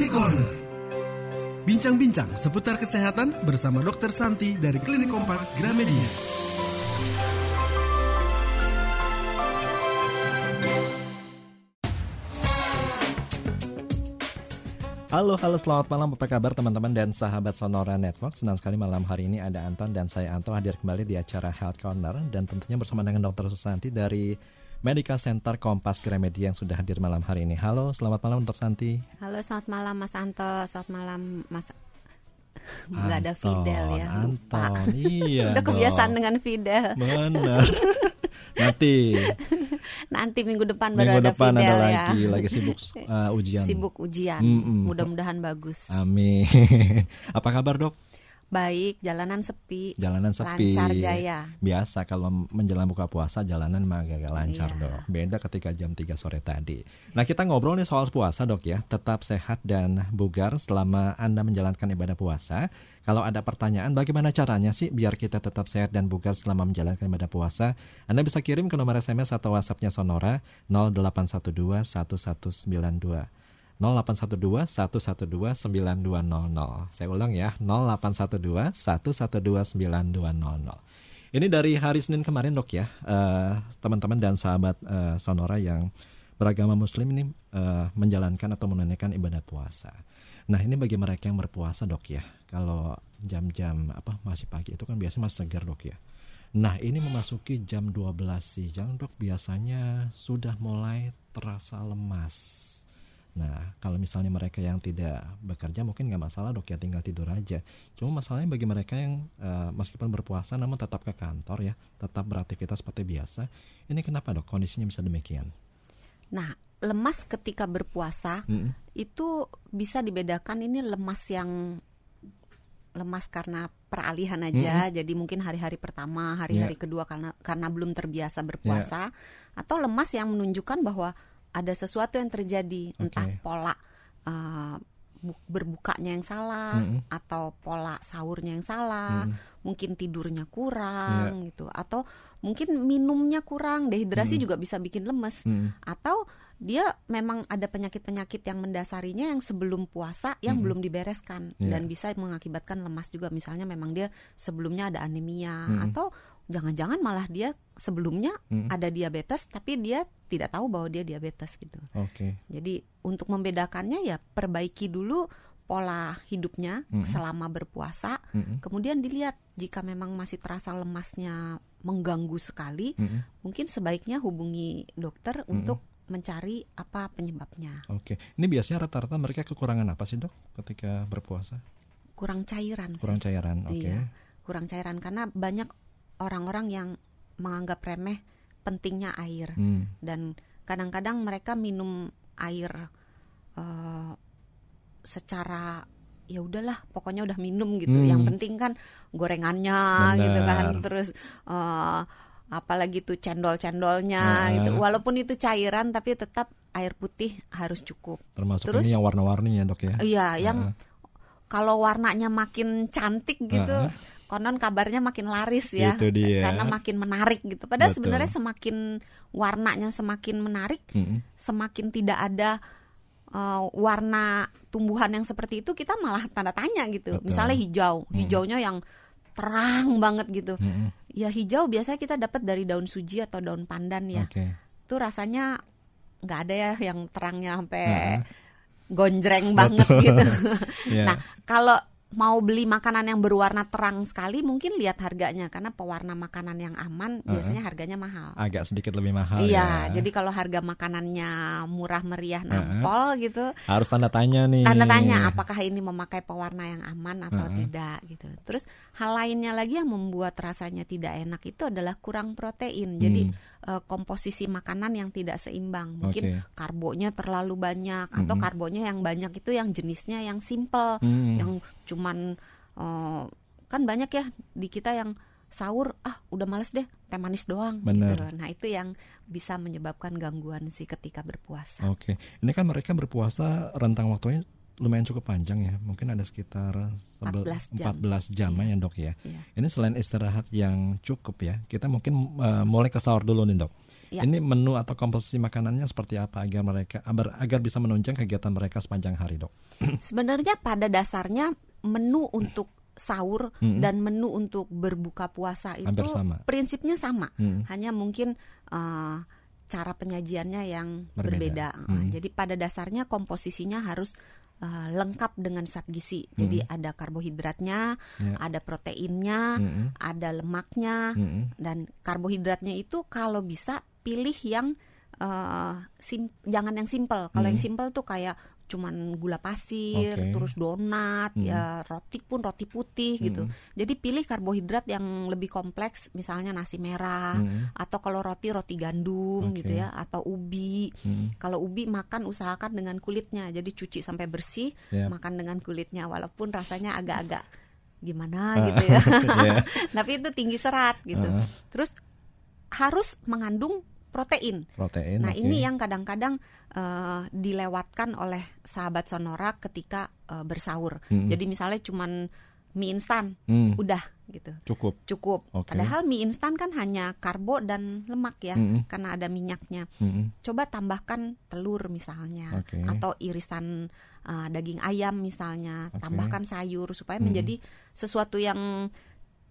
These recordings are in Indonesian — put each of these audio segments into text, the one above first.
Healthy Corner. Bincang-bincang seputar kesehatan bersama Dr. Santi dari Klinik Kompas Gramedia. Halo, halo, selamat malam. Apa kabar teman-teman dan sahabat Sonora Network? Senang sekali malam hari ini ada Anton dan saya Anto hadir kembali di acara Health Corner dan tentunya bersama dengan Dr. Susanti dari Medical Center Kompas Gramedia yang sudah hadir malam hari ini. Halo, selamat malam Dr. Santi. Halo, selamat malam Mas Anto. Selamat malam Mas Nggak ada Fidel ya. Anton, Lupa. iya. Udah kebiasaan dengan Fidel. Benar. Nanti. Nanti minggu depan baru minggu ada depan Fidel ada ya. lagi, lagi sibuk uh, ujian. Sibuk ujian. Mm -mm. Mudah-mudahan bagus. Amin. Apa kabar dok? Baik, jalanan sepi. Jalanan sepi. Lancar jaya. Biasa kalau menjelang buka puasa jalanan mah agak lancar Iya. dok. Beda ketika jam 3 sore tadi. Nah kita ngobrol nih soal puasa dok ya. Tetap sehat dan bugar selama Anda menjalankan ibadah puasa. Kalau ada pertanyaan bagaimana caranya sih biar kita tetap sehat dan bugar selama menjalankan ibadah puasa? Anda bisa kirim ke nomor SMS atau WhatsAppnya Sonora 0812 1192. 0812 112 9200. Saya ulang ya, 0812 112 9200. Ini dari hari Senin kemarin dok ya, eh, teman-teman dan sahabat eh, Sonora yang beragama Muslim ini eh, menjalankan atau menunaikan ibadah puasa. Nah ini bagi mereka yang berpuasa dok ya, kalau jam-jam apa masih pagi itu kan biasanya masih segar dok ya. Nah ini memasuki jam 12 siang dok biasanya sudah mulai terasa lemas. Nah, kalau misalnya mereka yang tidak bekerja mungkin nggak masalah dok ya tinggal tidur aja. Cuma masalahnya bagi mereka yang uh, meskipun berpuasa namun tetap ke kantor ya, tetap beraktivitas seperti biasa. Ini kenapa dok kondisinya bisa demikian? Nah, lemas ketika berpuasa Mm-mm. itu bisa dibedakan ini lemas yang lemas karena peralihan aja. Jadi mungkin hari-hari pertama, hari-hari kedua karena karena belum terbiasa berpuasa atau lemas yang menunjukkan bahwa ada sesuatu yang terjadi, entah pola uh, bu- berbukanya yang salah Mm-mm. atau pola sahurnya yang salah, Mm-mm. mungkin tidurnya kurang gitu atau mungkin minumnya kurang, dehidrasi Mm. juga bisa bikin lemes Mm-mm. atau dia memang ada penyakit-penyakit yang mendasarinya yang sebelum puasa yang Mm-mm. belum dibereskan Iya. dan bisa mengakibatkan lemas juga misalnya memang dia sebelumnya ada anemia Mm-mm. atau jangan-jangan malah dia sebelumnya Mm-mm. ada diabetes tapi dia tidak tahu bahwa dia diabetes gitu. Oke. Jadi untuk membedakannya ya perbaiki dulu pola hidupnya Mm-mm. selama berpuasa, Mm-mm. kemudian dilihat jika memang masih terasa lemasnya mengganggu sekali, Mm-mm. mungkin sebaiknya hubungi dokter Mm-mm. untuk mencari apa penyebabnya. Oke. Ini biasanya rata-rata mereka kekurangan apa sih dok ketika berpuasa? Kurang cairan sih. Kurang cairan. Oke. Iya. Kurang cairan karena banyak orang-orang yang menganggap remeh pentingnya air Hmm. dan kadang-kadang mereka minum air eh, secara ya udahlah pokoknya udah minum gitu. Hmm. Yang penting kan gorengannya Benar. gitu kan terus eh, apalagi tuh cendol-cendolnya Ah. gitu. Walaupun itu cairan tapi tetap air putih harus cukup. Termasuk Terus? ini yang warna-warni ya dok ya? Iya, yang kalau warnanya makin cantik gitu, Ah. Konon kabarnya makin laris ya. Itu dia. Karena makin menarik gitu. Padahal Betul. sebenarnya semakin warnanya semakin menarik, Mm-mm. semakin tidak ada uh, warna tumbuhan yang seperti itu kita malah tanda tanya gitu. Betul. Misalnya hijau, Hmm. hijaunya yang terang banget gitu. Mm-mm. Ya hijau biasanya kita dapat dari daun suji atau daun pandan ya. Oke. Itu rasanya nggak ada ya yang terangnya sampai Ah. gonjreng banget gitu. Iya. Nah, kalau mau beli makanan yang berwarna terang sekali mungkin lihat harganya karena pewarna makanan yang aman Uh-uh. biasanya harganya mahal. Agak sedikit lebih mahal iya, ya. jadi kalau harga makanannya murah meriah nampol gitu, harus tanda tanya nih. tanda tanya apakah ini memakai pewarna yang aman atau Uh-uh. tidak gitu. Terus hal lainnya lagi yang membuat rasanya tidak enak itu adalah kurang protein. Jadi Hmm, eh, komposisi makanan yang tidak seimbang. Mungkin Oke. karbonya terlalu banyak atau Mm-mm. karbonya yang banyak itu yang jenisnya yang simple Hmm. yang cuman eh, kan banyak ya di kita yang sahur ah udah males deh teh manis doang Bener. gitu. Nah itu yang bisa menyebabkan gangguan sih ketika berpuasa. Oke, ini kan mereka berpuasa rentang waktunya lumayan cukup panjang ya, mungkin ada sekitar sebel- 14 jam. 14 jam ya dok ya. Iya. Ini selain istirahat yang cukup ya, kita mungkin uh, mulai ke sahur dulu nih dok. Ya. Ini menu atau komposisi makanannya seperti apa agar mereka agar, agar bisa menunjang kegiatan mereka sepanjang hari, Dok? Sebenarnya pada dasarnya menu untuk sahur -hmm. dan menu untuk berbuka puasa itu sama. prinsipnya sama. -hmm. Hanya mungkin uh, cara penyajiannya yang berbeda. berbeda. -hmm. Jadi pada dasarnya komposisinya harus uh, lengkap dengan zat gizi. Mm. Jadi ada karbohidratnya, yeah. ada proteinnya, mm -hmm. ada lemaknya, mm -hmm. dan karbohidratnya itu kalau bisa pilih yang uh, sim jangan yang simple. Kalau mm. yang simple tuh kayak cuman gula pasir, okay. terus donat, hmm. ya roti pun roti putih hmm. gitu. Jadi pilih karbohidrat yang lebih kompleks, misalnya nasi merah hmm. atau kalau roti roti gandum okay. gitu ya, atau ubi. Hmm. Kalau ubi makan usahakan dengan kulitnya, jadi cuci sampai bersih, yeah. makan dengan kulitnya, walaupun rasanya agak-agak gimana uh, gitu ya. yeah. Tapi itu tinggi serat gitu. Uh. Terus harus mengandung protein. Protein. Nah, okay. ini yang kadang-kadang uh, dilewatkan oleh sahabat Sonora ketika uh, bersahur. Hmm. Jadi misalnya cuman mie instan, hmm. udah gitu. Cukup. Cukup. Okay. Padahal mie instan kan hanya karbo dan lemak ya, hmm. karena ada minyaknya. Hmm. Coba tambahkan telur misalnya, okay. atau irisan uh, daging ayam misalnya, okay. tambahkan sayur supaya hmm. menjadi sesuatu yang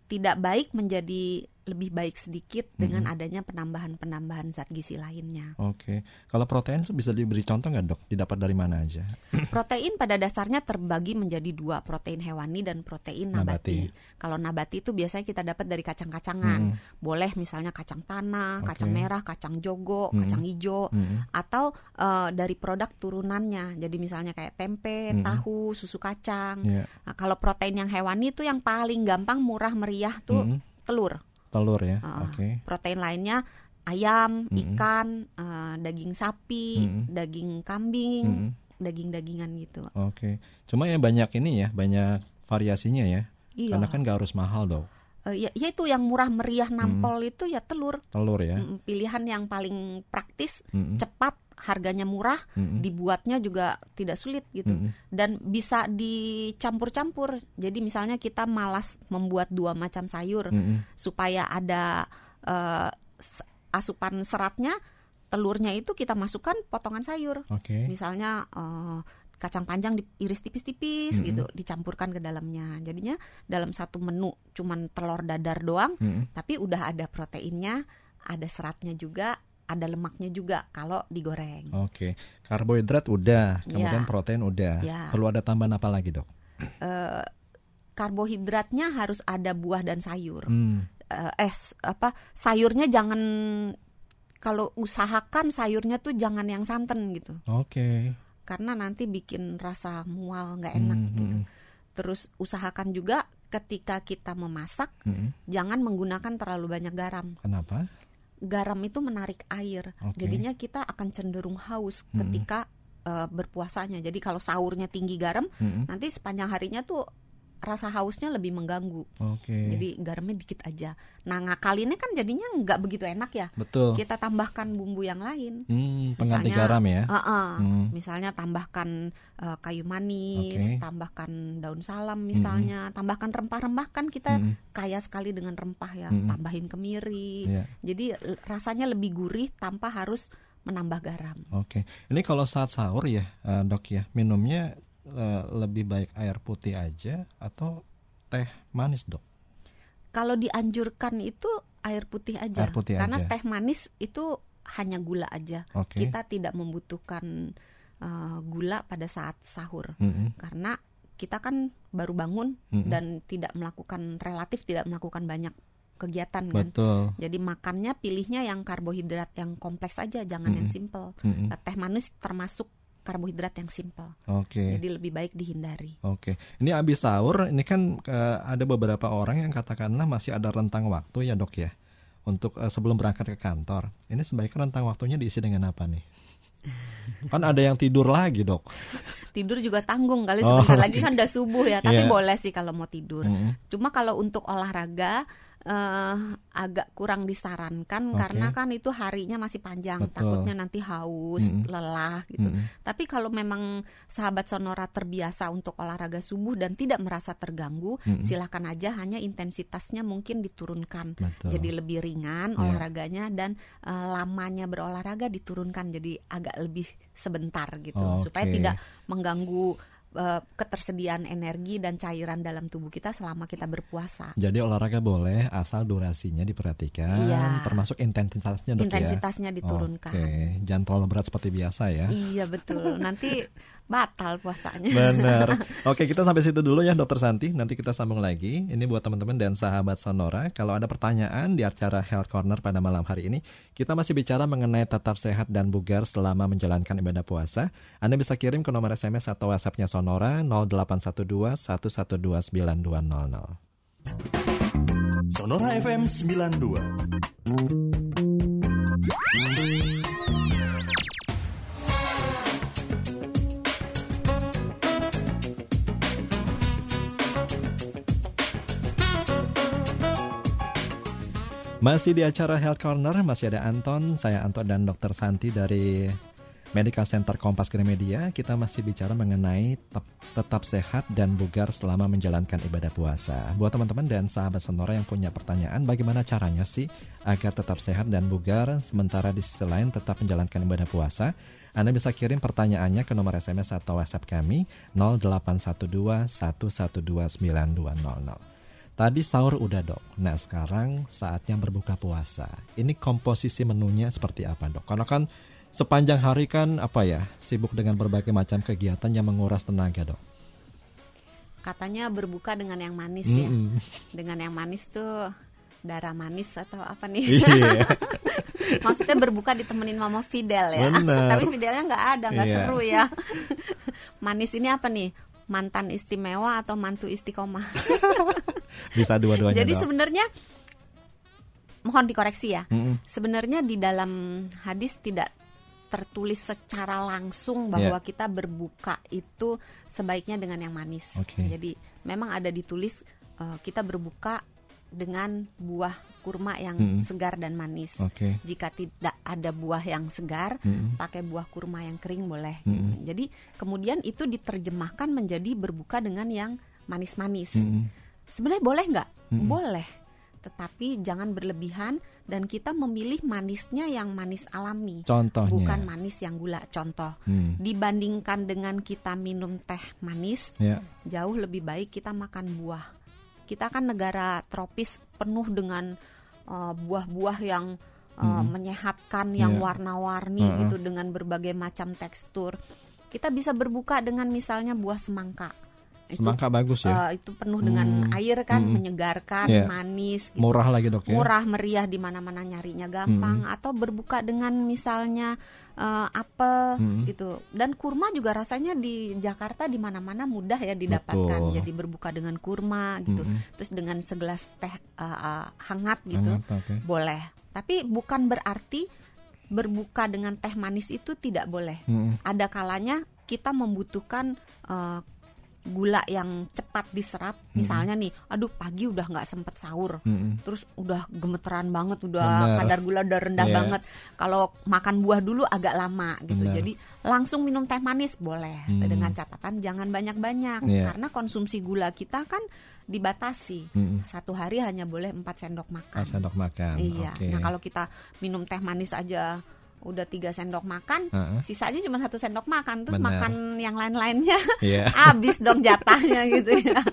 tidak baik menjadi lebih baik sedikit dengan hmm. adanya penambahan-penambahan zat gizi lainnya. Oke, kalau protein bisa diberi contoh nggak dok? Didapat dari mana aja? Protein pada dasarnya terbagi menjadi dua, protein hewani dan protein nabati. nabati. Kalau nabati itu biasanya kita dapat dari kacang-kacangan. Hmm. Boleh misalnya kacang tanah, okay. kacang merah, kacang jogo, hmm. kacang hijau, hmm. atau uh, dari produk turunannya. Jadi misalnya kayak tempe, hmm. tahu, susu kacang. Yeah. Nah, kalau protein yang hewani itu yang paling gampang, murah, meriah tuh hmm. telur telur ya. Uh, Oke. Okay. Protein lainnya ayam, mm -hmm. ikan, uh, daging sapi, mm -hmm. daging kambing, mm -hmm. daging-dagingan gitu. Oke. Okay. Cuma ya banyak ini ya, banyak variasinya ya. Iya. Karena kan gak harus mahal dong. Uh, ya, ya itu yang murah meriah nampol hmm. itu ya telur. Telur ya. Pilihan yang paling praktis, hmm. cepat, harganya murah, hmm. dibuatnya juga tidak sulit gitu. Hmm. Dan bisa dicampur-campur. Jadi misalnya kita malas membuat dua macam sayur hmm. supaya ada uh, asupan seratnya, telurnya itu kita masukkan potongan sayur. Okay. Misalnya uh, kacang panjang diiris tipis-tipis mm -hmm. gitu, dicampurkan ke dalamnya. Jadinya dalam satu menu cuman telur dadar doang, mm -hmm. tapi udah ada proteinnya, ada seratnya juga, ada lemaknya juga kalau digoreng. Oke, okay. karbohidrat udah, kemudian ya. protein udah. Ya. Perlu ada tambahan apa lagi dok? Uh, karbohidratnya harus ada buah dan sayur. Hmm. Uh, eh apa sayurnya jangan kalau usahakan sayurnya tuh jangan yang santan gitu. Oke. Okay karena nanti bikin rasa mual nggak enak hmm, gitu. Hmm. Terus usahakan juga ketika kita memasak hmm. jangan menggunakan terlalu banyak garam. Kenapa? Garam itu menarik air, okay. jadinya kita akan cenderung haus hmm. ketika uh, berpuasanya. Jadi kalau sahurnya tinggi garam, hmm. nanti sepanjang harinya tuh rasa hausnya lebih mengganggu. Oke. Okay. Jadi garamnya dikit aja. Nah ngakalinnya kan jadinya nggak begitu enak ya. Betul. Kita tambahkan bumbu yang lain. Hmm, pengganti misalnya, garam ya. Uh -uh, hmm. Misalnya tambahkan uh, kayu manis, okay. tambahkan daun salam misalnya, hmm. tambahkan rempah-rempah kan kita hmm. kaya sekali dengan rempah ya. Hmm. Tambahin kemiri. Yeah. Jadi rasanya lebih gurih tanpa harus menambah garam. Oke. Okay. Ini kalau saat sahur ya, uh, dok ya, minumnya lebih baik air putih aja atau teh manis dok? Kalau dianjurkan itu air putih aja, air putih karena aja. teh manis itu hanya gula aja. Okay. Kita tidak membutuhkan uh, gula pada saat sahur, mm -hmm. karena kita kan baru bangun mm -hmm. dan tidak melakukan relatif tidak melakukan banyak kegiatan kan. Betul. Jadi makannya pilihnya yang karbohidrat yang kompleks aja, jangan mm -hmm. yang simple. Mm -hmm. Teh manis termasuk karbohidrat yang simpel. Oke. Okay. Jadi lebih baik dihindari. Oke. Okay. Ini habis sahur, ini kan uh, ada beberapa orang yang katakanlah masih ada rentang waktu ya dok ya, untuk uh, sebelum berangkat ke kantor. Ini sebaiknya rentang waktunya diisi dengan apa nih? kan ada yang tidur lagi dok. Tidur juga tanggung kali sebentar oh, lagi kan udah subuh ya, tapi yeah. boleh sih kalau mau tidur. Mm -hmm. Cuma kalau untuk olahraga uh, agak kurang disarankan okay. karena kan itu harinya masih panjang, Betul. takutnya nanti haus, mm -hmm. lelah gitu. Mm -hmm. Tapi kalau memang sahabat sonora terbiasa untuk olahraga subuh dan tidak merasa terganggu, mm -hmm. silakan aja hanya intensitasnya mungkin diturunkan. Betul. Jadi lebih ringan yeah. olahraganya dan uh, lamanya berolahraga diturunkan jadi agak lebih sebentar gitu okay. supaya tidak mengganggu uh, ketersediaan energi dan cairan dalam tubuh kita selama kita berpuasa. Jadi olahraga boleh asal durasinya diperhatikan, iya. termasuk intensitasnya dok ya? Intensitasnya diturunkan. Oke, jangan terlalu berat seperti biasa ya. Iya betul. Nanti batal puasanya. Benar. Oke, kita sampai situ dulu ya Dokter Santi. Nanti kita sambung lagi. Ini buat teman-teman dan sahabat Sonora. Kalau ada pertanyaan di acara Health Corner pada malam hari ini, kita masih bicara mengenai tetap sehat dan bugar selama menjalankan ibadah puasa. Anda bisa kirim ke nomor SMS atau WhatsApp-nya Sonora 0812 112 9200. Sonora FM 92. Masih di acara Health Corner, masih ada Anton, saya Anton dan Dr. Santi dari Medical Center Kompas Gramedia. Kita masih bicara mengenai tetap, tetap sehat dan bugar selama menjalankan ibadah puasa. Buat teman-teman dan sahabat Sonora yang punya pertanyaan, bagaimana caranya sih agar tetap sehat dan bugar sementara di sisi lain tetap menjalankan ibadah puasa? Anda bisa kirim pertanyaannya ke nomor SMS atau WhatsApp kami 0812 112 9200. Tadi sahur udah dok. Nah sekarang saatnya berbuka puasa. Ini komposisi menunya seperti apa dok? Karena kan sepanjang hari kan apa ya sibuk dengan berbagai macam kegiatan yang menguras tenaga dok. Katanya berbuka dengan yang manis mm -mm. ya. Dengan yang manis tuh darah manis atau apa nih? Iya. Maksudnya berbuka ditemenin Mama Fidel ya. Bener. Tapi Fidelnya nggak ada, nggak iya. seru ya. manis ini apa nih? Mantan istimewa atau mantu istiqomah? Bisa dua-duanya. Jadi sebenarnya mohon dikoreksi ya. Mm -hmm. Sebenarnya di dalam hadis tidak tertulis secara langsung bahwa yeah. kita berbuka itu sebaiknya dengan yang manis. Okay. Jadi memang ada ditulis uh, kita berbuka dengan buah kurma yang mm -hmm. segar dan manis. Okay. Jika tidak ada buah yang segar, mm -hmm. pakai buah kurma yang kering boleh. Mm -hmm. Jadi kemudian itu diterjemahkan menjadi berbuka dengan yang manis-manis. Mm -hmm Sebenarnya boleh nggak? Hmm. Boleh, tetapi jangan berlebihan dan kita memilih manisnya yang manis alami. Contohnya, bukan manis yang gula. Contoh, hmm. dibandingkan dengan kita minum teh manis, yeah. jauh lebih baik kita makan buah. Kita kan negara tropis penuh dengan uh, buah-buah yang uh, hmm. menyehatkan, yang yeah. warna-warni uh -uh. gitu dengan berbagai macam tekstur. Kita bisa berbuka dengan misalnya buah semangka Semangka bagus ya. Uh, itu penuh dengan hmm. air kan, hmm. menyegarkan, yeah. manis. Gitu. Murah lagi dok ya. Murah meriah di mana-mana nyarinya gampang. Hmm. Atau berbuka dengan misalnya uh, apel hmm. gitu. Dan kurma juga rasanya di Jakarta di mana-mana mudah ya didapatkan. Betul. Jadi berbuka dengan kurma gitu. Hmm. Terus dengan segelas teh uh, uh, hangat gitu, hangat, okay. boleh. Tapi bukan berarti berbuka dengan teh manis itu tidak boleh. Hmm. Ada kalanya kita membutuhkan uh, gula yang cepat diserap mm -hmm. misalnya nih aduh pagi udah nggak sempet sahur mm -hmm. terus udah gemeteran banget udah Bener. kadar gula udah rendah yeah. banget kalau makan buah dulu agak lama gitu Bener. jadi langsung minum teh manis boleh mm. dengan catatan jangan banyak-banyak yeah. karena konsumsi gula kita kan dibatasi mm. satu hari hanya boleh 4 sendok makan 4 sendok makan iya okay. nah kalau kita minum teh manis aja udah tiga sendok makan, uh-huh. sisanya cuma satu sendok makan, terus Bener. makan yang lain-lainnya, yeah. habis dong jatahnya gitu ya.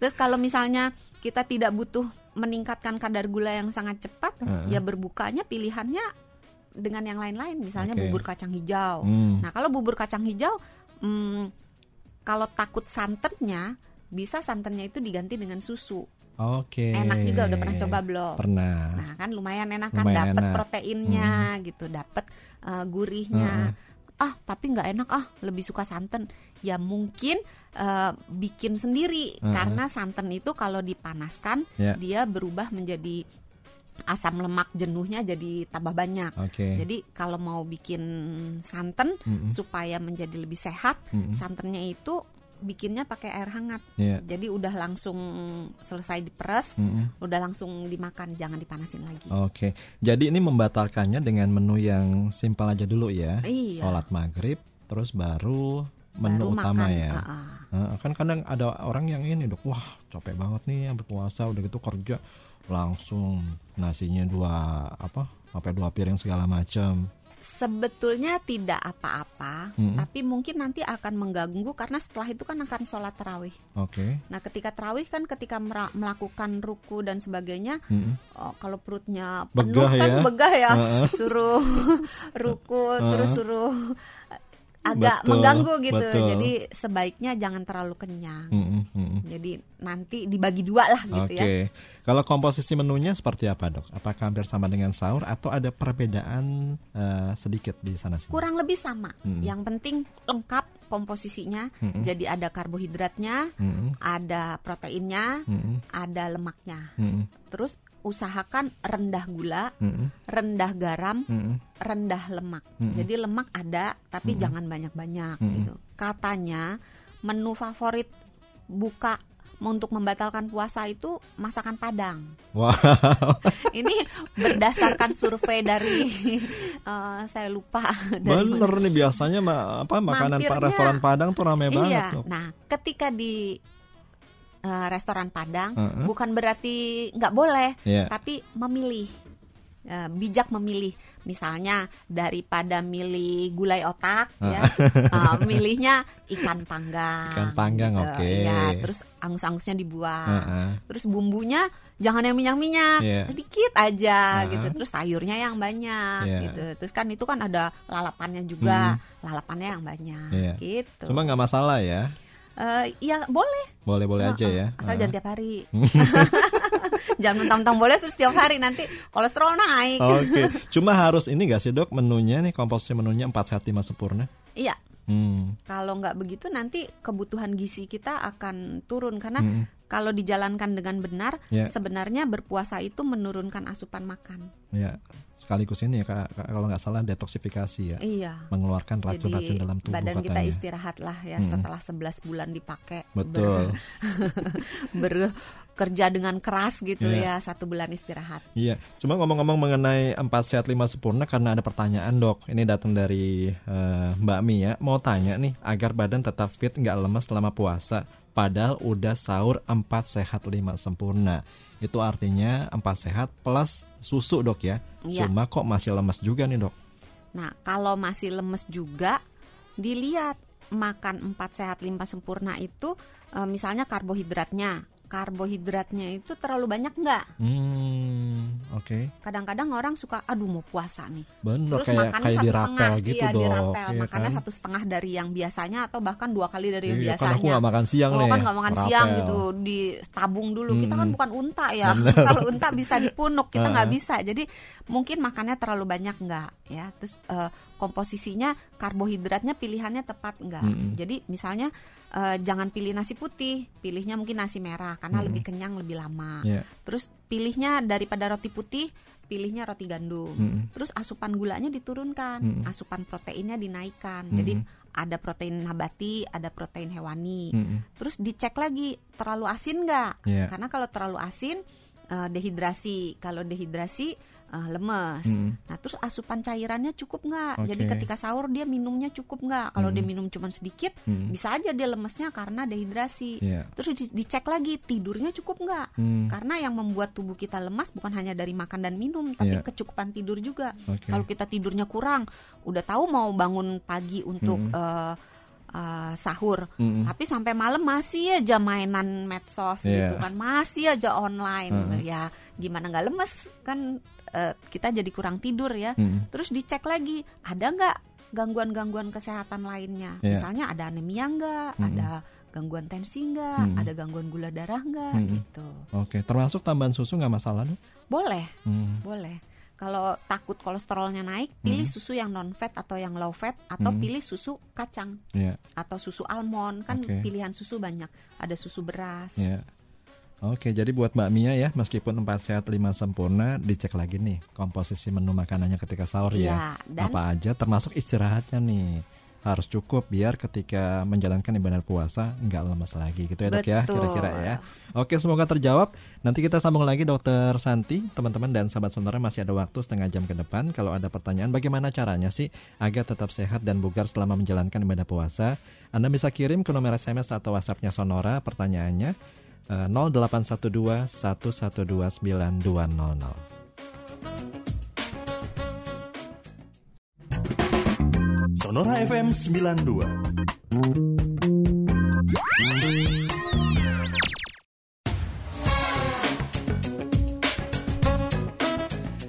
terus kalau misalnya kita tidak butuh meningkatkan kadar gula yang sangat cepat, uh-huh. ya berbukanya pilihannya dengan yang lain-lain, misalnya okay. bubur kacang hijau. Hmm. Nah kalau bubur kacang hijau, hmm, kalau takut santannya, bisa santannya itu diganti dengan susu. Oke. Okay. Enak juga udah pernah coba belum? Pernah. Nah, kan lumayan enak kan dapat proteinnya hmm. gitu, dapat uh, gurihnya. Hmm. Ah, tapi nggak enak ah, lebih suka santan. Ya mungkin uh, bikin sendiri hmm. karena santan itu kalau dipanaskan yeah. dia berubah menjadi asam lemak jenuhnya jadi tambah banyak. Okay. Jadi kalau mau bikin santan mm -hmm. supaya menjadi lebih sehat, mm -hmm. santannya itu bikinnya pakai air hangat. Iya. Jadi udah langsung selesai diperes, Mm-mm. udah langsung dimakan, jangan dipanasin lagi. Oke, jadi ini membatalkannya dengan menu yang simpel aja dulu ya. Iya. Sholat maghrib, terus baru menu Baru utama makan, ya. ah, ah. Nah, kan kadang ada orang yang ini dok, wah capek banget nih berpuasa udah gitu kerja langsung nasinya dua apa sampai dua piring segala macam. Sebetulnya tidak apa-apa, Mm-mm. tapi mungkin nanti akan mengganggu karena setelah itu kan akan sholat terawih. Oke. Nah, ketika terawih kan ketika melakukan ruku dan sebagainya, Mm-mm. oh, kalau perutnya penuh Begah kan ya. begah ya, Heeh. suruh ruku terus Heeh. suruh agak Betul, mengganggu gitu. betul. Jadi sebaiknya jangan terlalu kenyang. Mm-mm, mm-mm. Jadi nanti dibagi dua lah gitu Oke, ya. kalau komposisi menunya seperti apa dok? Apakah hampir sama dengan sahur atau ada perbedaan eh, sedikit di sana sini? Kurang lebih sama. Mm-mm. Yang penting lengkap komposisinya. Mm-mm. Jadi ada karbohidratnya, Mm-mm, ada proteinnya, mm-mm, ada lemaknya. mm-mm, Terus usahakan rendah gula, mm-mm, rendah garam, mm-mm. rendah lemak. Mm-mm. Jadi lemak ada tapi Mm-mm. jangan banyak-banyak Mm-mm. gitu. Katanya menu favorit buka untuk membatalkan puasa itu masakan Padang. Wow. Ini berdasarkan survei dari eh, saya lupa dari mana. Bener nih biasanya ma- apa makanan pak Mampirnya- restoran Padang tuh rame banget Iya. Nah, ketika di eh, restoran Padang Heeh. bukan berarti nggak boleh, Iya. tapi memilih Eh, bijak memilih misalnya daripada milih gulai otak ya eh, milihnya ikan panggang Ikan panggang, gitu. oke. Iya, terus angus-angusnya dibuang Heeh. terus bumbunya jangan yang minyak-minyak Iya. dikit aja Heeh. gitu terus sayurnya yang banyak Iya. gitu terus kan itu kan ada lalapannya juga lalapannya yang banyak Iya. gitu Cuma nggak masalah ya. Eh, ya boleh Boleh-boleh aja Heeh, ya. asal Heeh. jangan tiap hari jangan mentang-mentang boleh terus tiap hari nanti kolesterol naik Oke, cuma harus ini gak sih dok menunya nih komposisi menunya 4 sehat 5 sempurna? iya Hmm. kalau nggak begitu nanti kebutuhan gizi kita akan turun karena Mm. Kalau dijalankan dengan benar Ya. sebenarnya berpuasa itu menurunkan asupan makan Ya, sekaligus ini ya Kak, kalau nggak salah detoksifikasi ya, iya mengeluarkan racun-racun Jadi dalam tubuh badan kita katanya. istirahat lah ya Mm-mm. setelah 11 bulan dipakai Betul. ber- bekerja dengan keras gitu Iya. ya satu bulan istirahat Iya, cuma ngomong-ngomong mengenai 4 sehat 5 sempurna karena ada pertanyaan dok. Ini datang dari eh, Mbak Mi ya. Mau tanya nih, agar badan tetap fit nggak lemas selama puasa. Padahal udah sahur 4 sehat 5 sempurna. Itu artinya 4 sehat plus susu dok ya. Iya. Cuma kok masih lemas juga nih dok. Nah, kalau masih lemes juga, dilihat makan 4 sehat 5 sempurna itu eh, misalnya karbohidratnya. Karbohidratnya itu terlalu banyak nggak? Hmm, oke. Kadang-kadang orang suka, aduh mau puasa nih. Bener Terus kayak makannya kayak satu dirapel setengah, gitu iya dok. dirapel. Iya makannya kan? satu setengah dari yang biasanya atau bahkan dua kali dari yang Iya, kan biasanya. aku nggak makan siang Kalau nih. kan nggak makan siang gitu, ditabung dulu. Kita kan Mm-mm. bukan unta ya. Kalau unta bisa dipunuk, kita nggak bisa. Jadi mungkin makannya terlalu banyak nggak ya. Terus eh, komposisinya karbohidratnya pilihannya tepat nggak. Mm-mm. Jadi misalnya eh, jangan pilih nasi putih, pilihnya mungkin nasi merah karena Mm-mm. lebih kenyang lebih lama. Iya. Terus pilihnya daripada roti putih, pilihnya roti gandum. Mm-mm. Terus asupan gulanya diturunkan, Mm-mm. asupan proteinnya dinaikkan. Mm-mm. Jadi ada protein nabati, ada protein hewani. Mm-mm. Terus dicek lagi terlalu asin nggak? Iya. Karena kalau terlalu asin eh, dehidrasi. Kalau dehidrasi eh, lemes. Mm-mm. Nah terus asupan cairannya cukup nggak? Oke. Jadi ketika sahur dia minumnya cukup nggak? Kalau dia Mm-mm. minum cuma sedikit, Mm-mm. bisa aja dia lemesnya karena dehidrasi. Iya. Terus di- dicek lagi tidurnya cukup nggak? Hmm, Karena yang membuat tubuh kita lemas bukan hanya dari makan dan minum, tapi Iya. kecukupan tidur juga. Oke. Kalau kita tidurnya kurang, udah tahu mau bangun pagi untuk Mm-mm. eh, eh, sahur, Mm-mm. tapi sampai malam masih aja mainan medsos gitu Iya. kan, masih aja online. Heeh. Ya gimana nggak lemes kan? eh, kita jadi kurang tidur ya. Mm-mm. Terus dicek lagi, ada nggak gangguan-gangguan kesehatan lainnya? Iya. Misalnya ada anemia nggak? Mm-mm. Ada gangguan tensi nggak? Mm-mm. Ada gangguan gula darah nggak? Mm-mm. Gitu. Oke, termasuk tambahan susu nggak masalah dok? Boleh. Hmm. Boleh. Kalau takut kolesterolnya naik, pilih Hmm. susu yang non fat atau yang low fat atau Hmm. pilih susu kacang Iya, atau susu almond. Kan Oke. pilihan susu banyak. Ada susu beras. iya. Oke, jadi buat Mbak Mia ya, meskipun 4 sehat 5 sempurna, dicek lagi nih komposisi menu makanannya ketika sahur ya. Dan Apa aja termasuk istirahatnya nih. Harus cukup biar ketika menjalankan ibadah puasa nggak lemas lagi gitu ya dok ya kira-kira ya. Oke semoga terjawab. Nanti kita sambung lagi dokter Santi, teman-teman dan sahabat sonora masih ada waktu setengah jam ke depan. Kalau ada pertanyaan bagaimana caranya sih agar tetap sehat dan bugar selama menjalankan ibadah puasa, Anda bisa kirim ke nomor SMS atau WhatsAppnya Sonora pertanyaannya eh, 0812 112 9200. Sonora FM 92.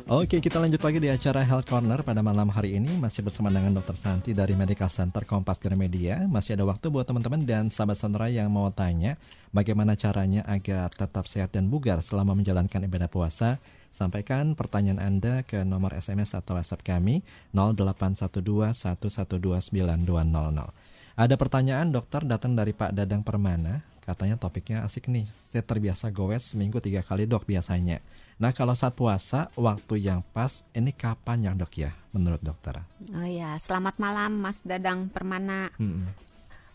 Oke, kita lanjut lagi di acara Health Corner pada malam hari ini masih bersama dengan Dr. Santi dari Medical Center Kompas Gramedia. Masih ada waktu buat teman-teman dan sahabat sonora yang mau tanya bagaimana caranya agar tetap sehat dan bugar selama menjalankan ibadah puasa. Sampaikan pertanyaan Anda ke nomor SMS atau WhatsApp kami 081211292200. Ada pertanyaan dokter datang dari Pak Dadang Permana. Katanya topiknya asik nih. Saya terbiasa goes seminggu tiga kali dok biasanya. Nah kalau saat puasa waktu yang pas ini kapan ya dok ya menurut dokter? Oh ya, selamat malam Mas Dadang Permana. Hmm.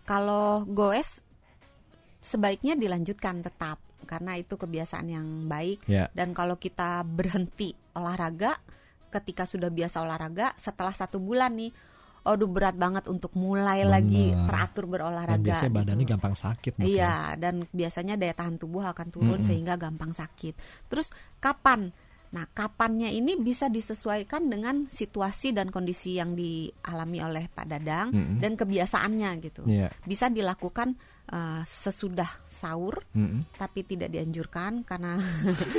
Kalau goes sebaiknya dilanjutkan tetap karena itu kebiasaan yang baik Ya. dan kalau kita berhenti olahraga ketika sudah biasa olahraga setelah satu bulan nih aduh berat banget untuk mulai Benar. lagi teratur berolahraga Dan biasanya gitu. badannya gampang sakit. Dok, ya. Iya, dan biasanya daya tahan tubuh akan turun Mm-mm. sehingga gampang sakit. Terus kapan? Nah, kapannya ini bisa disesuaikan dengan situasi dan kondisi yang dialami oleh Pak Dadang Mm-mm. dan kebiasaannya gitu. Iya. Bisa dilakukan eh, sesudah sahur, Mm-mm. tapi tidak dianjurkan karena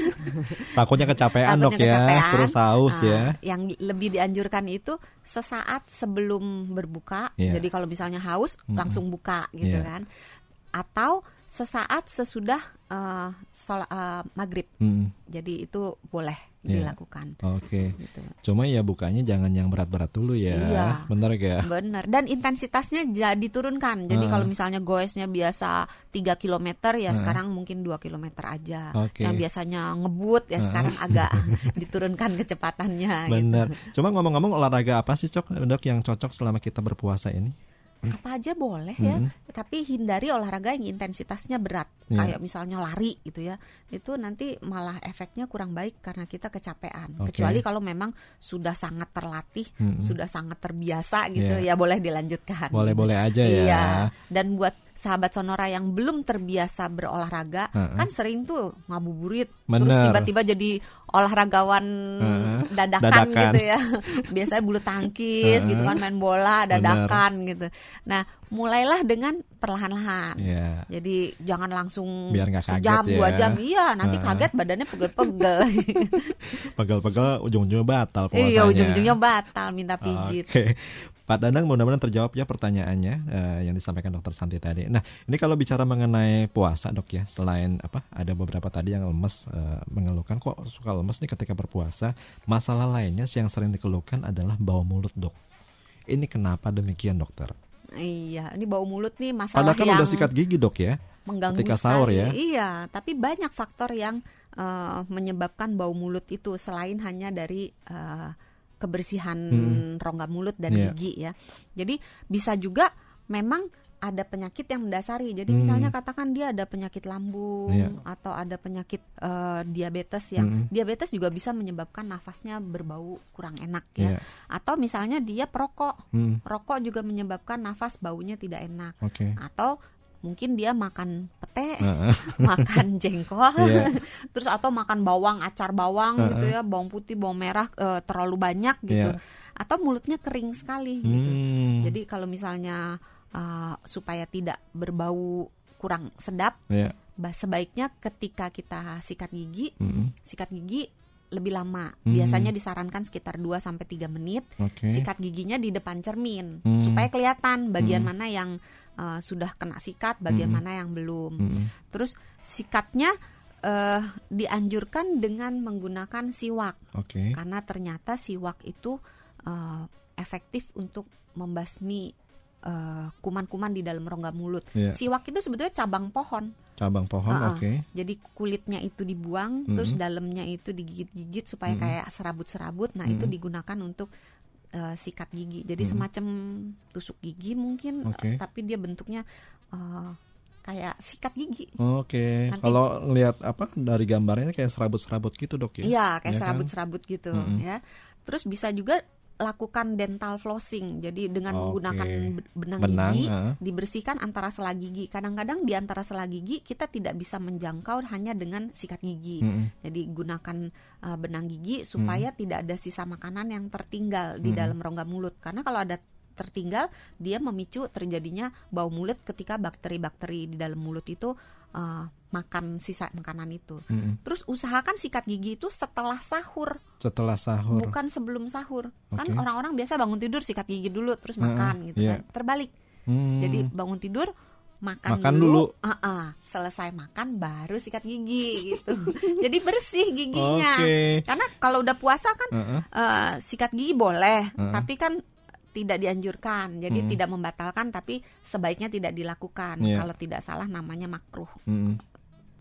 Takutnya kecapean dok ya, kecapean. terus haus eh, ya. yang lebih dianjurkan itu sesaat sebelum berbuka. Iya. Jadi kalau misalnya haus Mm-mm. langsung buka gitu Iya. kan. Atau sesaat sesudah eh, sholat eh, maghrib. Mm-mm. Jadi itu boleh Iya. dilakukan. Oke. Gitu. Cuma ya bukanya jangan yang berat-berat dulu ya. Iya. Bener gak? Benar. Dan intensitasnya jadi turunkan. Jadi Heeh. kalau misalnya goesnya biasa 3 km ya Heeh. sekarang mungkin 2 km aja. Oke. Yang biasanya ngebut ya Heeh. sekarang agak diturunkan kecepatannya gitu. Bener. Cuma ngomong-ngomong olahraga apa sih cok dok yang cocok selama kita berpuasa ini? Apa aja boleh ya. Mm-mm. Tapi hindari olahraga yang intensitasnya berat. Iya. Kayak misalnya lari gitu ya. Itu nanti malah efeknya kurang baik karena kita kecapean. Oke. Kecuali kalau memang sudah sangat terlatih, Mm-mm. sudah sangat terbiasa gitu Iya. ya boleh dilanjutkan. Boleh-boleh aja ya. Iya. Dan buat sahabat sonora yang belum terbiasa berolahraga, Heeh. kan sering tuh ngabuburit, terus Bener. tiba-tiba jadi olahragawan dadakan, Dadakan. gitu ya. Biasanya bulu tangkis gitu kan main bola dadakan gitu. Nah, mulailah dengan perlahan-lahan. Iya. Jadi jangan langsung Biar nggak kaget sejam ya. dua jam, iya nanti kaget badannya pegel-pegel. Pegel-pegel ujung-ujungnya batal puasanya. iya ujung-ujungnya batal minta pijit. Oke. Pak Danang mudah-mudahan terjawab ya pertanyaannya eh, yang disampaikan dokter Santi tadi. Nah, ini kalau bicara mengenai puasa dok ya, selain apa ada beberapa tadi yang lemes eh, mengeluhkan kok suka lemes nih ketika berpuasa. Masalah lainnya sih yang sering dikeluhkan adalah bau mulut dok. Ini kenapa demikian dokter? Iya, ini bau mulut nih masalah Padahal kan yang udah sikat gigi dok ya. mengganggu ketika sahur sekali. ya. Iya, tapi banyak faktor yang eh, menyebabkan bau mulut itu selain hanya dari eh, kebersihan Hmm. rongga mulut dan Iya. gigi ya. Jadi bisa juga memang ada penyakit yang mendasari. Jadi Hmm. misalnya katakan dia ada penyakit lambung Iya. atau ada penyakit eh, diabetes yang Mm-mm. diabetes juga bisa menyebabkan nafasnya berbau kurang enak ya. Iya. Atau misalnya dia perokok. Hmm, Rokok juga menyebabkan nafas baunya tidak enak Oke. atau mungkin dia makan pete, Heeh. makan jengkol, Iya. terus atau makan bawang, acar bawang Heeh. gitu ya, bawang putih, bawang merah eh, terlalu banyak gitu, Iya. atau mulutnya kering sekali gitu. Hmm. Jadi kalau misalnya eh, supaya tidak berbau kurang sedap, Iya. ba- sebaiknya ketika kita sikat gigi, Mm-mm. sikat gigi lebih lama. Hmm. Biasanya disarankan sekitar 2 sampai 3 menit. Oke. Sikat giginya di depan cermin Hmm. supaya kelihatan bagian Hmm. mana yang uh, sudah kena sikat, bagian Hmm. mana yang belum. Mm-mm. Terus sikatnya uh, dianjurkan dengan menggunakan siwak Oke. karena ternyata siwak itu uh, efektif untuk membasmi uh, kuman-kuman di dalam rongga mulut. Iya. Siwak itu sebetulnya cabang pohon. Cabang pohon, ah. oke. Jadi kulitnya itu dibuang, Mm-mm. terus dalamnya itu digigit-gigit supaya Mm-mm. kayak serabut-serabut. Nah, itu Mm-mm. digunakan untuk uh, sikat gigi. Jadi Hmm. semacam tusuk gigi mungkin, Oke. uh, tapi dia bentuknya uh, kayak sikat gigi. Oke, Nanti- kalau lihat apa dari gambarnya kayak serabut-serabut gitu dok ya? Iya, kayak Ya kan? serabut-serabut gitu Mm-mm. ya. Terus bisa juga lakukan dental flossing. Jadi dengan Oke. menggunakan be- benang, Benang, gigi heeh. dibersihkan antara sela gigi. Kadang-kadang di antara sela gigi kita tidak bisa menjangkau hanya dengan sikat gigi. Mm-mm. Jadi gunakan uh, benang gigi supaya tidak ada sisa makanan yang tertinggal di Mm-mm. dalam rongga mulut. Karena kalau ada tertinggal, dia memicu terjadinya bau mulut ketika bakteri-bakteri di dalam mulut itu uh, makan sisa makanan itu. Mm-mm. Terus usahakan sikat gigi itu setelah sahur, Setelah sahur. bukan sebelum sahur. Kan Oke. orang-orang biasa bangun tidur sikat gigi dulu terus makan gitu iya. kan. Terbalik. Hmm. Jadi bangun tidur makan, Makan dulu. Ah-ah. selesai makan baru sikat gigi gitu. Jadi bersih giginya. Oke. Karena kalau udah puasa kan Heeh. eh, sikat gigi boleh, Heeh. tapi kan tidak dianjurkan. Jadi Mm. tidak membatalkan tapi sebaiknya tidak dilakukan. Iya. Kalau tidak salah namanya makruh. Mm-mm.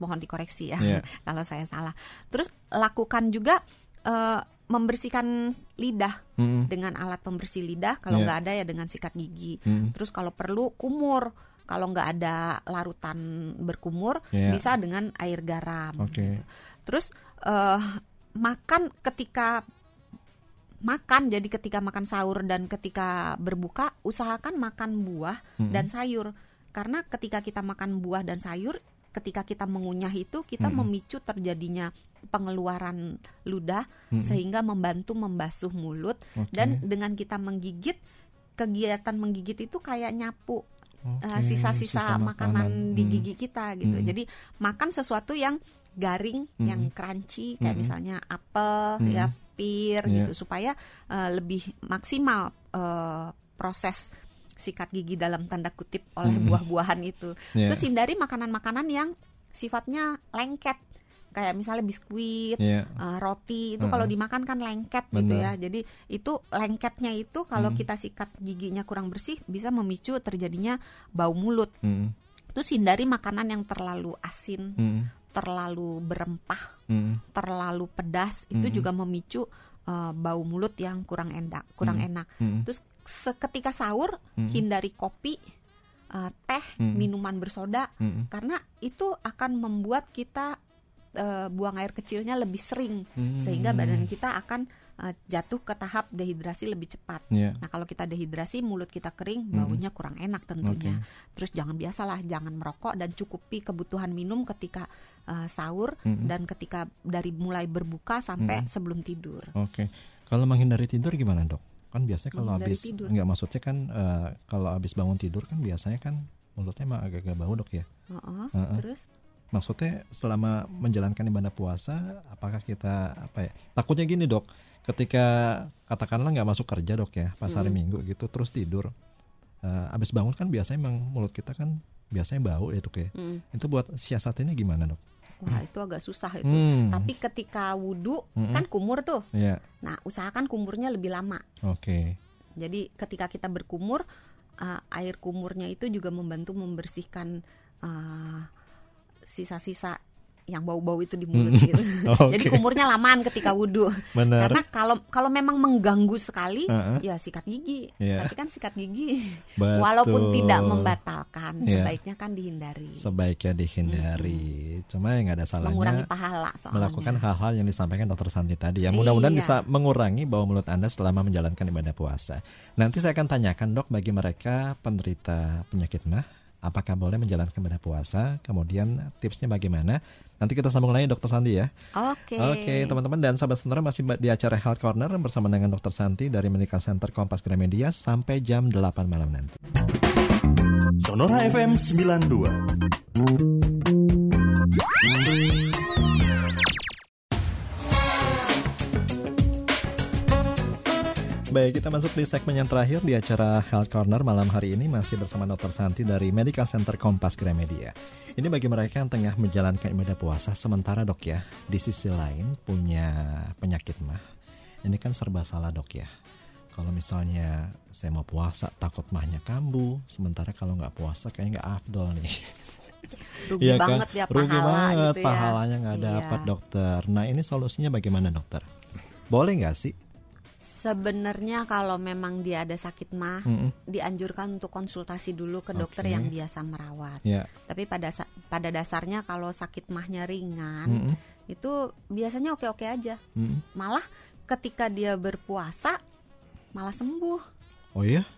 Mohon dikoreksi ya Iya. kalau saya salah. Terus lakukan juga eh, membersihkan lidah Mm-mm. dengan alat pembersih lidah. Kalau Iya. nggak ada ya dengan sikat gigi. Mm. Terus kalau perlu kumur. Kalau nggak ada larutan berkumur, Iya. bisa dengan air garam. Oke. Terus eh, makan ketika makan, jadi ketika makan sahur dan ketika berbuka, usahakan makan buah Mm-mm. dan sayur. Karena ketika kita makan buah dan sayur, ketika kita mengunyah itu kita Mm-mm. memicu terjadinya pengeluaran ludah Mm-mm. sehingga membantu membasuh mulut Oke. dan dengan kita menggigit kegiatan menggigit itu kayak nyapu Oke, uh, sisa-sisa sisa makanan, di Hmm. gigi kita gitu. Hmm. Jadi makan sesuatu yang garing, Hmm. yang crunchy kayak Hmm. misalnya apel, Hmm. ya pir Iya. gitu supaya uh, lebih maksimal uh, proses sikat gigi dalam tanda kutip oleh Hmm. buah-buahan itu. Iya. Terus hindari makanan-makanan yang sifatnya lengket kayak misalnya biskuit, Iya. uh, roti itu Heeh. kalau dimakan kan lengket gitu Benar. ya. Jadi itu lengketnya itu kalau Hmm. kita sikat giginya kurang bersih bisa memicu terjadinya bau mulut. Mm-mm. Terus hindari makanan yang terlalu asin, Mm-mm. Terlalu berempah, Mm-mm. terlalu pedas itu Hmm. juga memicu uh, bau mulut yang kurang enak, kurang Hmm. enak. Mm-mm. Terus seketika sahur Mm-mm. hindari kopi, uh, teh, Hmm. minuman bersoda Mm-mm. karena itu akan membuat kita uh, buang air kecilnya lebih sering Mm. sehingga badan kita akan uh, jatuh ke tahap dehidrasi lebih cepat. Iya. Nah, kalau kita dehidrasi, mulut kita kering, Mm. baunya kurang enak tentunya. Oke. Terus jangan biasalah, jangan merokok dan cukupi kebutuhan minum ketika uh, sahur Mm-mm. dan ketika dari mulai berbuka sampai Mm. sebelum tidur. Oke. Kalau menghindari tidur gimana dok? Kan biasanya kalau habis tidur. nggak maksudnya kan eh, kalau habis bangun tidur kan biasanya kan mulutnya emang agak-agak bau dok ya. Heeh, Heeh. Terus Maksudnya selama menjalankan ibadah puasa, apakah kita apa ya? Takutnya gini dok, ketika katakanlah nggak masuk kerja dok ya, pas hari minggu gitu, terus tidur, eh, habis bangun kan biasanya emang mulut kita kan biasanya bau ya dok ya. mm, Itu buat siasatnya gimana dok? wah itu agak susah itu. Hmm. Tapi ketika wudhu Mm-mm. kan kumur tuh. Ya, Nah, usahakan kumurnya lebih lama. oke. Jadi ketika kita berkumur, uh, air kumurnya itu juga membantu membersihkan uh, sisa-sisa yang bau-bau itu di mulut gitu. Oke. Jadi kumurnya lamaan ketika wudhu. Benar. Karena kalau kalau memang mengganggu sekali, Heeh. ya sikat gigi. Iya. Tapi kan sikat gigi, Betul. walaupun tidak membatalkan, Iya. sebaiknya kan dihindari. sebaiknya dihindari. Cuma yang nggak ada salahnya Mengurangi pahala soalnya. melakukan hal-hal yang disampaikan dokter Santi tadi. Yang mudah-mudahan Iya. bisa mengurangi bau mulut Anda selama menjalankan ibadah puasa. Nanti saya akan tanyakan dok bagi mereka penderita penyakit mah, apakah boleh menjalankan ibadah puasa? Kemudian tipsnya bagaimana? Nanti kita sambung lagi dokter Santi ya. Oke. Oke teman-teman dan sahabat sementara masih di acara Health Corner bersama dengan dokter Santi dari Medical Center Kompas Gramedia sampai jam 8 malam nanti. Sonora FM 92. Baik, kita masuk di segmen yang terakhir di acara Health Corner malam hari ini masih bersama Dr. Santi dari Medical Center Kompas Gramedia. Ini bagi mereka yang tengah menjalankan ibadah puasa sementara dok ya, di sisi lain punya penyakit mah. Ini kan serba salah dok ya. Kalau misalnya saya mau puasa takut mahnya kambuh, sementara kalau nggak puasa kayaknya nggak afdol nih. Rugi Iya kan? banget ya Rugi pahala banget gitu ya. pahalanya nggak Iya. dapat dokter. Nah ini solusinya bagaimana dokter? Boleh nggak sih? Sebenarnya kalau memang dia ada sakit mah, Mm-mm. dianjurkan untuk konsultasi dulu ke dokter Oke. yang biasa merawat. Ya. Tapi pada pada dasarnya kalau sakit mahnya ringan, Mm-mm. itu biasanya oke-oke aja. Mm-mm. Malah ketika dia berpuasa malah sembuh. Oh iya?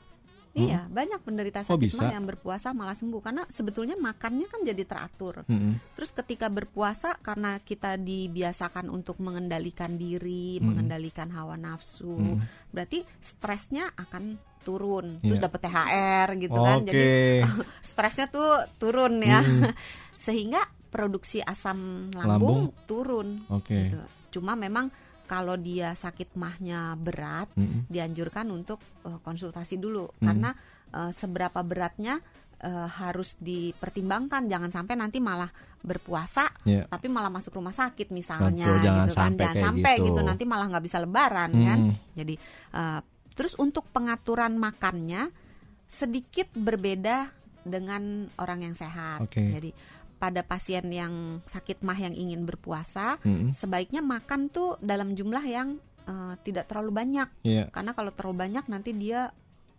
Iya, banyak penderita Oh, sakit bisa? mah yang berpuasa malah sembuh karena sebetulnya makannya kan jadi teratur. Mm-mm. Terus ketika berpuasa karena kita dibiasakan untuk mengendalikan diri, Mm-mm. mengendalikan hawa nafsu, Mm-mm. berarti stresnya akan turun. Terus Iya. dapat THR gitu kan. Oke. Jadi stresnya tuh turun ya. Mm-mm. Sehingga produksi asam Lambung. lambung, turun Oke. gitu. Cuma memang kalau dia sakit mahnya berat, Mm-mm. dianjurkan untuk eh, konsultasi dulu Hmm. karena eh, seberapa beratnya eh, harus dipertimbangkan jangan sampai nanti malah berpuasa Ya. tapi malah masuk rumah sakit misalnya Betul, jangan gitu kan sampai jangan sampai gitu. gitu nanti malah nggak bisa lebaran kan Mm-mm. jadi eh, terus untuk pengaturan makannya sedikit berbeda dengan orang yang sehat Oke. jadi pada pasien yang sakit mah yang ingin berpuasa Mm-mm. sebaiknya makan tuh dalam jumlah yang eh, tidak terlalu banyak Iya. karena kalau terlalu banyak nanti dia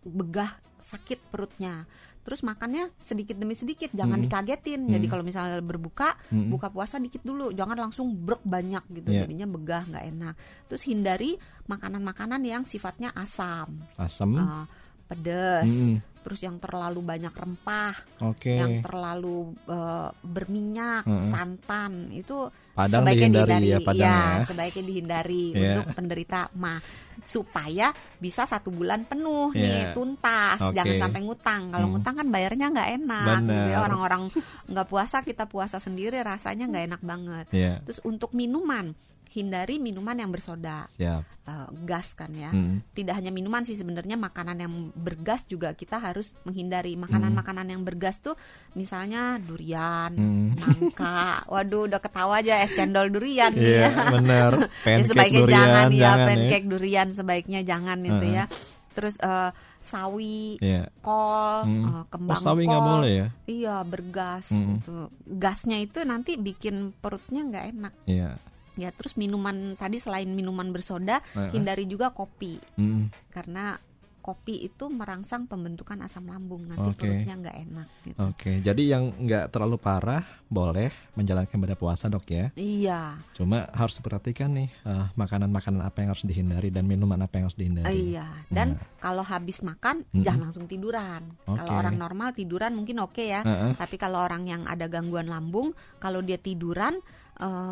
begah sakit perutnya terus makannya sedikit demi sedikit jangan Mm. dikagetin Mm. jadi kalau misalnya berbuka Mm-mm. buka puasa dikit dulu jangan langsung brok banyak gitu Iya. jadinya begah nggak enak terus hindari makanan-makanan yang sifatnya asam Asam. eh, pedes Mm-mm. Terus yang terlalu banyak rempah Oke. yang terlalu eh, berminyak Mm-mm. santan itu Padang sebaiknya dihindari dihindari ya, Padang ya. sebaiknya dihindari Iya. untuk penderita mah supaya bisa satu bulan penuh Iya. nih tuntas Oke. jangan sampai ngutang kalau Hmm. ngutang kan bayarnya nggak enak gitu ya. orang-orang nggak puasa kita puasa sendiri rasanya nggak enak banget Iya. terus untuk minuman hindari minuman yang bersoda Siap. eh, gas kan ya Mm. tidak hanya minuman sih sebenarnya makanan yang bergas juga kita harus menghindari Hmm. makanan-makanan yang bergas tuh misalnya durian Mm. nangka waduh udah ketawa aja es cendol durian Iya, ya. benar. ya sebaiknya durian, jangan ya jangan pancake durian sebaiknya jangan itu Heeh. ya terus eh, sawi Iya. kol Mm. eh, Oh, kembang sawi nggak kol boleh ya? iya bergas Mm. gitu. gasnya itu nanti bikin perutnya nggak enak Iya. Ya terus minuman tadi selain minuman bersoda Heeh. hindari juga kopi Mm. karena kopi itu merangsang pembentukan asam lambung nanti Oke. perutnya nggak enak gitu. Oke, jadi yang nggak terlalu parah boleh menjalankan ibadah puasa dok ya. Iya, Cuma harus diperhatikan nih eh, makanan-makanan apa yang harus dihindari dan minuman apa yang harus dihindari. iya. Dan kalau habis makan Mm-mm. jangan langsung tiduran. Oke. Kalau orang normal tiduran mungkin oke ya. Heeh. Tapi kalau orang yang ada gangguan lambung, kalau dia tiduran eh,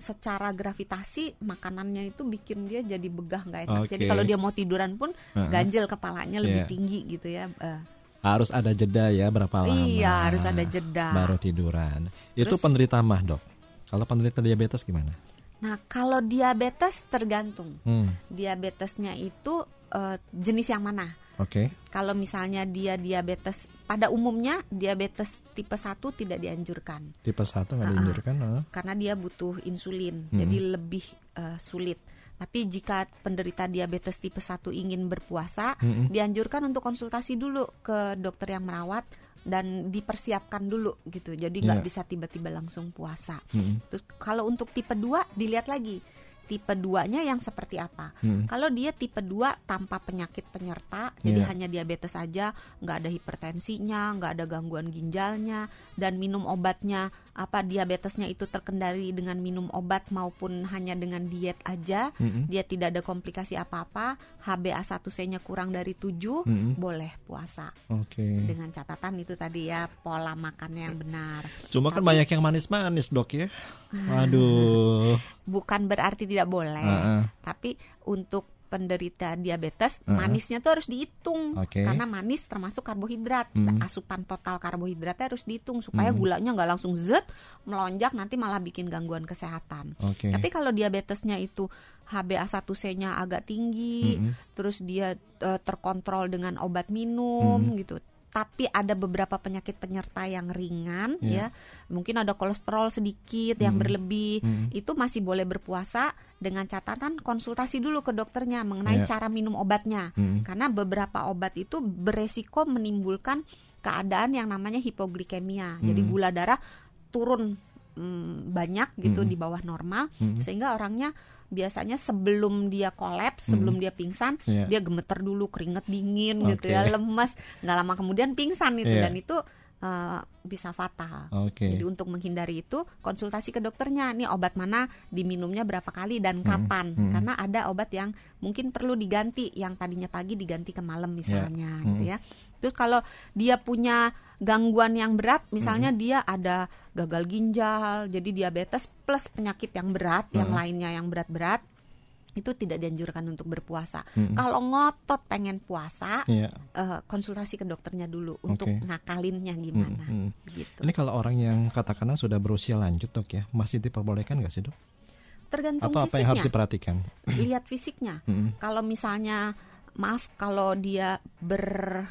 secara gravitasi makanannya itu bikin dia jadi begah nggak enak. Jadi Oke. kalau dia mau tiduran pun Heeh. ganjel kepalanya lebih Iya. tinggi gitu ya. Eh, Harus ada jeda ya berapa lama? iya, harus ada jeda. Baru tiduran. Itu Terus- penderita mah dok. Kalau penderita diabetes gimana? Nah, kalau diabetes tergantung. Hmm. Diabetesnya itu eh, jenis yang mana? Oke. Kalau misalnya dia diabetes pada umumnya diabetes tipe 1 tidak dianjurkan Tipe 1 nggak ah. dianjurkan. heeh. karena dia butuh insulin. Mm-mm. Jadi lebih eh, sulit. Tapi jika penderita diabetes tipe 1 ingin berpuasa, Mm-mm. dianjurkan untuk konsultasi dulu ke dokter yang merawat dan dipersiapkan dulu gitu. Jadi nggak Iya. bisa tiba-tiba langsung puasa. Mm-mm. Terus kalau untuk tipe 2 dilihat lagi tipe 2-nya yang seperti apa. Mm-mm. Kalau dia tipe 2 tanpa penyakit penyerta, jadi Iya. hanya diabetes saja, nggak ada hipertensinya, nggak ada gangguan ginjalnya, dan minum obatnya apa diabetesnya itu terkendali dengan minum obat maupun hanya dengan diet aja, Mm-mm. dia tidak ada komplikasi apa-apa, HbA1c-nya kurang dari 7, Mm-mm. boleh puasa Oke. dengan catatan itu tadi ya pola makannya yang benar. Cuma kan Tapi- banyak yang manis-manis dok ya. Waduh. Bukan berarti tidak boleh, Heeh. tapi untuk penderita diabetes Heeh. manisnya tuh harus dihitung Oke. karena manis termasuk karbohidrat Hmm. asupan total karbohidratnya harus dihitung supaya Hmm. gulanya nggak langsung zet melonjak nanti malah bikin gangguan kesehatan Oke. tapi kalau diabetesnya itu HbA1c-nya agak tinggi Mm-mm. terus dia eh, terkontrol dengan obat minum Hmm. gitu tapi ada beberapa penyakit penyerta yang ringan Iya. ya mungkin ada kolesterol sedikit yang Hmm. berlebih Mm-mm. itu masih boleh berpuasa dengan catatan konsultasi dulu ke dokternya mengenai Iya. cara minum obatnya Mm-mm. karena beberapa obat itu beresiko menimbulkan keadaan yang namanya hipoglikemia jadi Hmm. gula darah turun mm, banyak gitu Mm-mm. di bawah normal Mm-mm. sehingga orangnya biasanya sebelum dia kolaps, sebelum dia pingsan, Iya. dia gemeter dulu, keringet dingin gitu Oke. ya, lemas, nggak lama kemudian pingsan itu Iya. dan itu eh, bisa fatal. Oke. Jadi untuk menghindari itu konsultasi ke dokternya. Nih obat mana diminumnya berapa kali dan kapan? mm. Karena ada obat yang mungkin perlu diganti yang tadinya pagi diganti ke malam misalnya mm. gitu ya. Terus kalau dia punya gangguan yang berat, misalnya dia ada gagal ginjal, jadi diabetes plus penyakit yang berat, yang Mm. lainnya yang berat-berat itu tidak dianjurkan untuk berpuasa. Mm. Kalau ngotot pengen puasa, Iya. eh, konsultasi ke dokternya dulu untuk ngakalinnya gimana. Mm, mm. Gitu. Ini kalau orang yang katakanlah sudah berusia lanjut dok ya, masih diperbolehkan nggak sih dok? Tergantung Atau apa yang harus fisiknya. diperhatikan? Lihat fisiknya. Mm, Kalau misalnya maaf kalau dia ber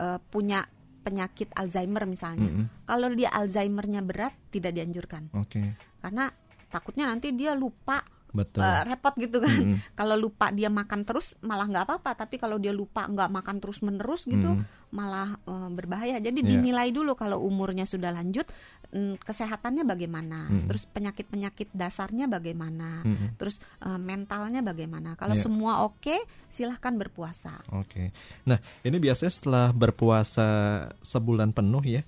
eh, punya penyakit Alzheimer misalnya. mm, mm. Kalau dia Alzheimernya berat tidak dianjurkan Oke, karena takutnya nanti dia lupa betul. eh, repot gitu kan. Mm, mm. Kalau lupa dia makan terus malah nggak apa-apa, tapi kalau dia lupa nggak makan terus menerus gitu Mm. malah eh, berbahaya. Jadi Iya. dinilai dulu kalau umurnya sudah lanjut mm, kesehatannya bagaimana, Mm. terus penyakit-penyakit dasarnya bagaimana, Mm, mm. terus eh, mentalnya bagaimana. Kalau Iya. semua oke, silahkan berpuasa. Oke. Nah, ini biasanya setelah berpuasa sebulan penuh ya,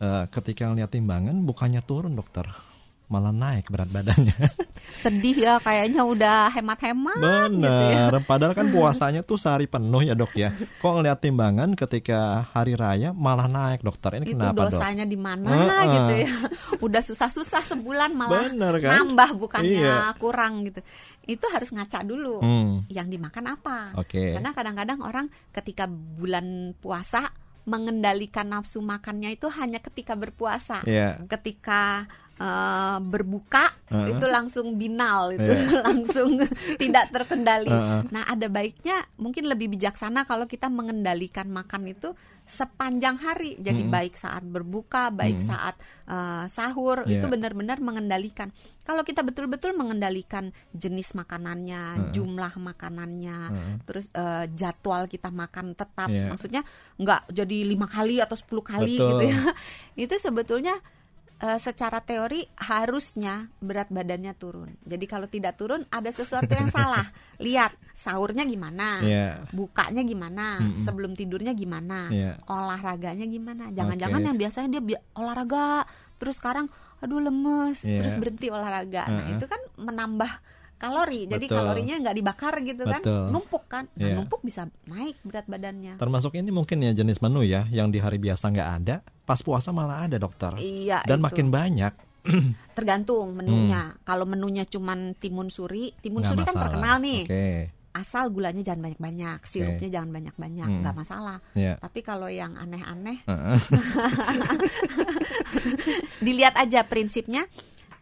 eh, ketika ngeliat timbangan bukannya turun dokter, malah naik berat badannya. Sedih ya, kayaknya udah hemat-hemat. gitu ya. Benar. Padahal kan puasanya tuh sehari penuh ya dok ya. Kok ngeliat timbangan ketika hari raya malah naik dokter? Ini Itu kenapa dok? dosanya di mana Heeh. gitu ya. Udah susah-susah sebulan malah Bener kan? nambah bukannya Iya. kurang gitu. Itu harus ngaca dulu. Hmm, Yang dimakan apa? Oke. Karena kadang-kadang orang ketika bulan puasa mengendalikan nafsu makannya itu hanya ketika berpuasa. Iya. Ketika eh, berbuka Heeh. itu langsung binal itu Iya. langsung tidak terkendali. Heeh. Nah, ada baiknya mungkin lebih bijaksana kalau kita mengendalikan makan itu sepanjang hari. Jadi Mm-mm. baik saat berbuka, baik Mm-mm. saat eh, sahur Iya. itu benar-benar mengendalikan. Kalau kita betul-betul mengendalikan jenis makanannya, Heeh. jumlah makanannya, Heeh. terus eh, jadwal kita makan tetap, Iya. maksudnya nggak jadi lima kali atau 10 kali Betul. gitu ya. Itu sebetulnya eh, secara teori harusnya berat badannya turun. Jadi kalau tidak turun ada sesuatu yang salah. Lihat sahurnya gimana, Iya. bukanya gimana, Mm-mm. sebelum tidurnya gimana, Iya. olahraganya gimana. Jangan-jangan Oke. yang biasanya dia bi- olahraga terus sekarang aduh lemes, Iya. terus berhenti olahraga. Nah, Heeh. itu kan menambah kalori. Jadi Betul. kalorinya nggak dibakar gitu kan, Betul. numpuk kan. Nah, Iya. numpuk bisa naik berat badannya. Termasuk ini mungkin ya jenis menu ya yang di hari biasa nggak ada, pas puasa malah ada dokter. Iya, Dan itu. makin banyak. tergantung menunya. Kalau menunya cuman timun suri, timun Hmm. nggak suri kan masalah. terkenal nih. Oke. Asal gulanya jangan banyak-banyak, sirupnya jangan banyak-banyak, Hmm. nggak masalah. Ya. Tapi kalau yang aneh-aneh, dilihat aja prinsipnya.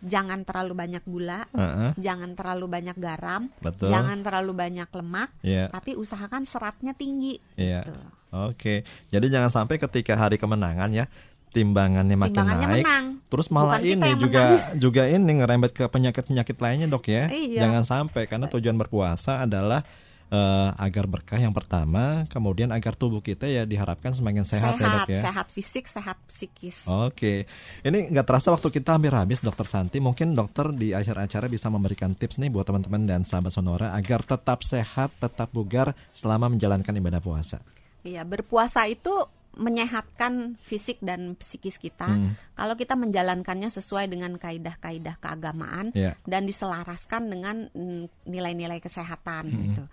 Jangan terlalu banyak gula, Heeh. jangan terlalu banyak garam, Betul. jangan terlalu banyak lemak, Iya. tapi usahakan seratnya tinggi. Iya. Gitu. Oke. Jadi jangan sampai ketika hari kemenangan ya timbangannya makin Timbangannya naik. menang. Terus malah Bukan ini juga juga ini ngerembet ke penyakit-penyakit lainnya dok ya. Iya. Jangan sampai karena tujuan berpuasa adalah eh, agar berkah yang pertama, kemudian agar tubuh kita ya diharapkan semakin sehat, ya dok ya. sehat fisik, sehat psikis. Oke, ini nggak terasa waktu kita hampir habis, Dokter Santi. Mungkin dokter di akhir acara bisa memberikan tips nih buat teman-teman dan sahabat Sonora agar tetap sehat, tetap bugar selama menjalankan ibadah puasa. Iya, berpuasa itu menyehatkan fisik dan psikis kita. Hmm. Kalau kita menjalankannya sesuai dengan kaidah-kaidah keagamaan Ya. dan diselaraskan dengan mm, nilai-nilai kesehatan Hmm. gitu.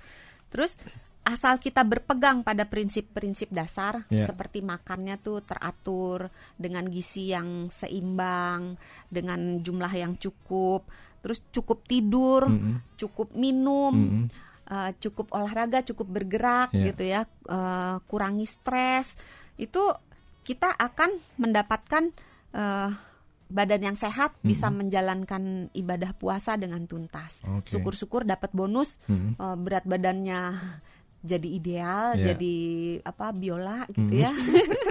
Terus asal kita berpegang pada prinsip-prinsip dasar Ya. seperti makannya tuh teratur dengan gizi yang seimbang, dengan jumlah yang cukup, terus cukup tidur, Mm-mm. cukup minum, Mm-mm. uh, cukup olahraga, cukup bergerak Iya. gitu ya, uh, kurangi stres, itu kita akan mendapatkan uh, badan yang sehat, bisa menjalankan ibadah puasa dengan tuntas. Syukur-syukur dapat bonus, Mm-mm. uh, berat badannya jadi ideal, Iya. jadi apa biola gitu ya.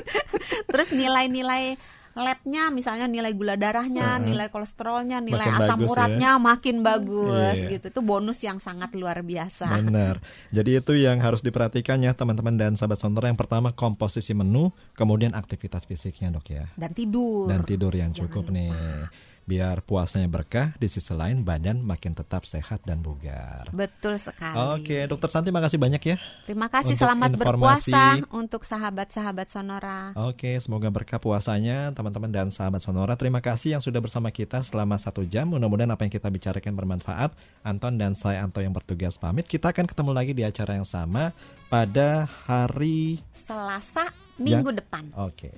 Terus nilai-nilai labnya misalnya nilai gula darahnya, Heeh. nilai kolesterolnya, nilai Makin asam bagus ya. uratnya makin bagus Iya. gitu. Itu bonus yang sangat luar biasa. Benar. Jadi itu yang harus diperhatikan ya teman-teman dan sahabat Sonora. Yang pertama komposisi menu, kemudian aktivitas fisiknya dok ya. Dan tidur. Dan tidur yang Jangan cukup lupa. Biar puasanya berkah, di sisi lain badan makin tetap sehat dan bugar. Betul sekali. Oke, Dokter Santi makasih banyak ya. Terima kasih, untuk selamat informasi. berpuasa untuk sahabat-sahabat Sonora. Oke, semoga berkah puasanya teman-teman dan sahabat Sonora. Terima kasih yang sudah bersama kita selama satu jam. Mudah-mudahan apa yang kita bicarakan bermanfaat. Anton dan saya Anto yang bertugas pamit. Kita akan ketemu lagi di acara yang sama pada hari Selasa minggu Ya. depan. Oke.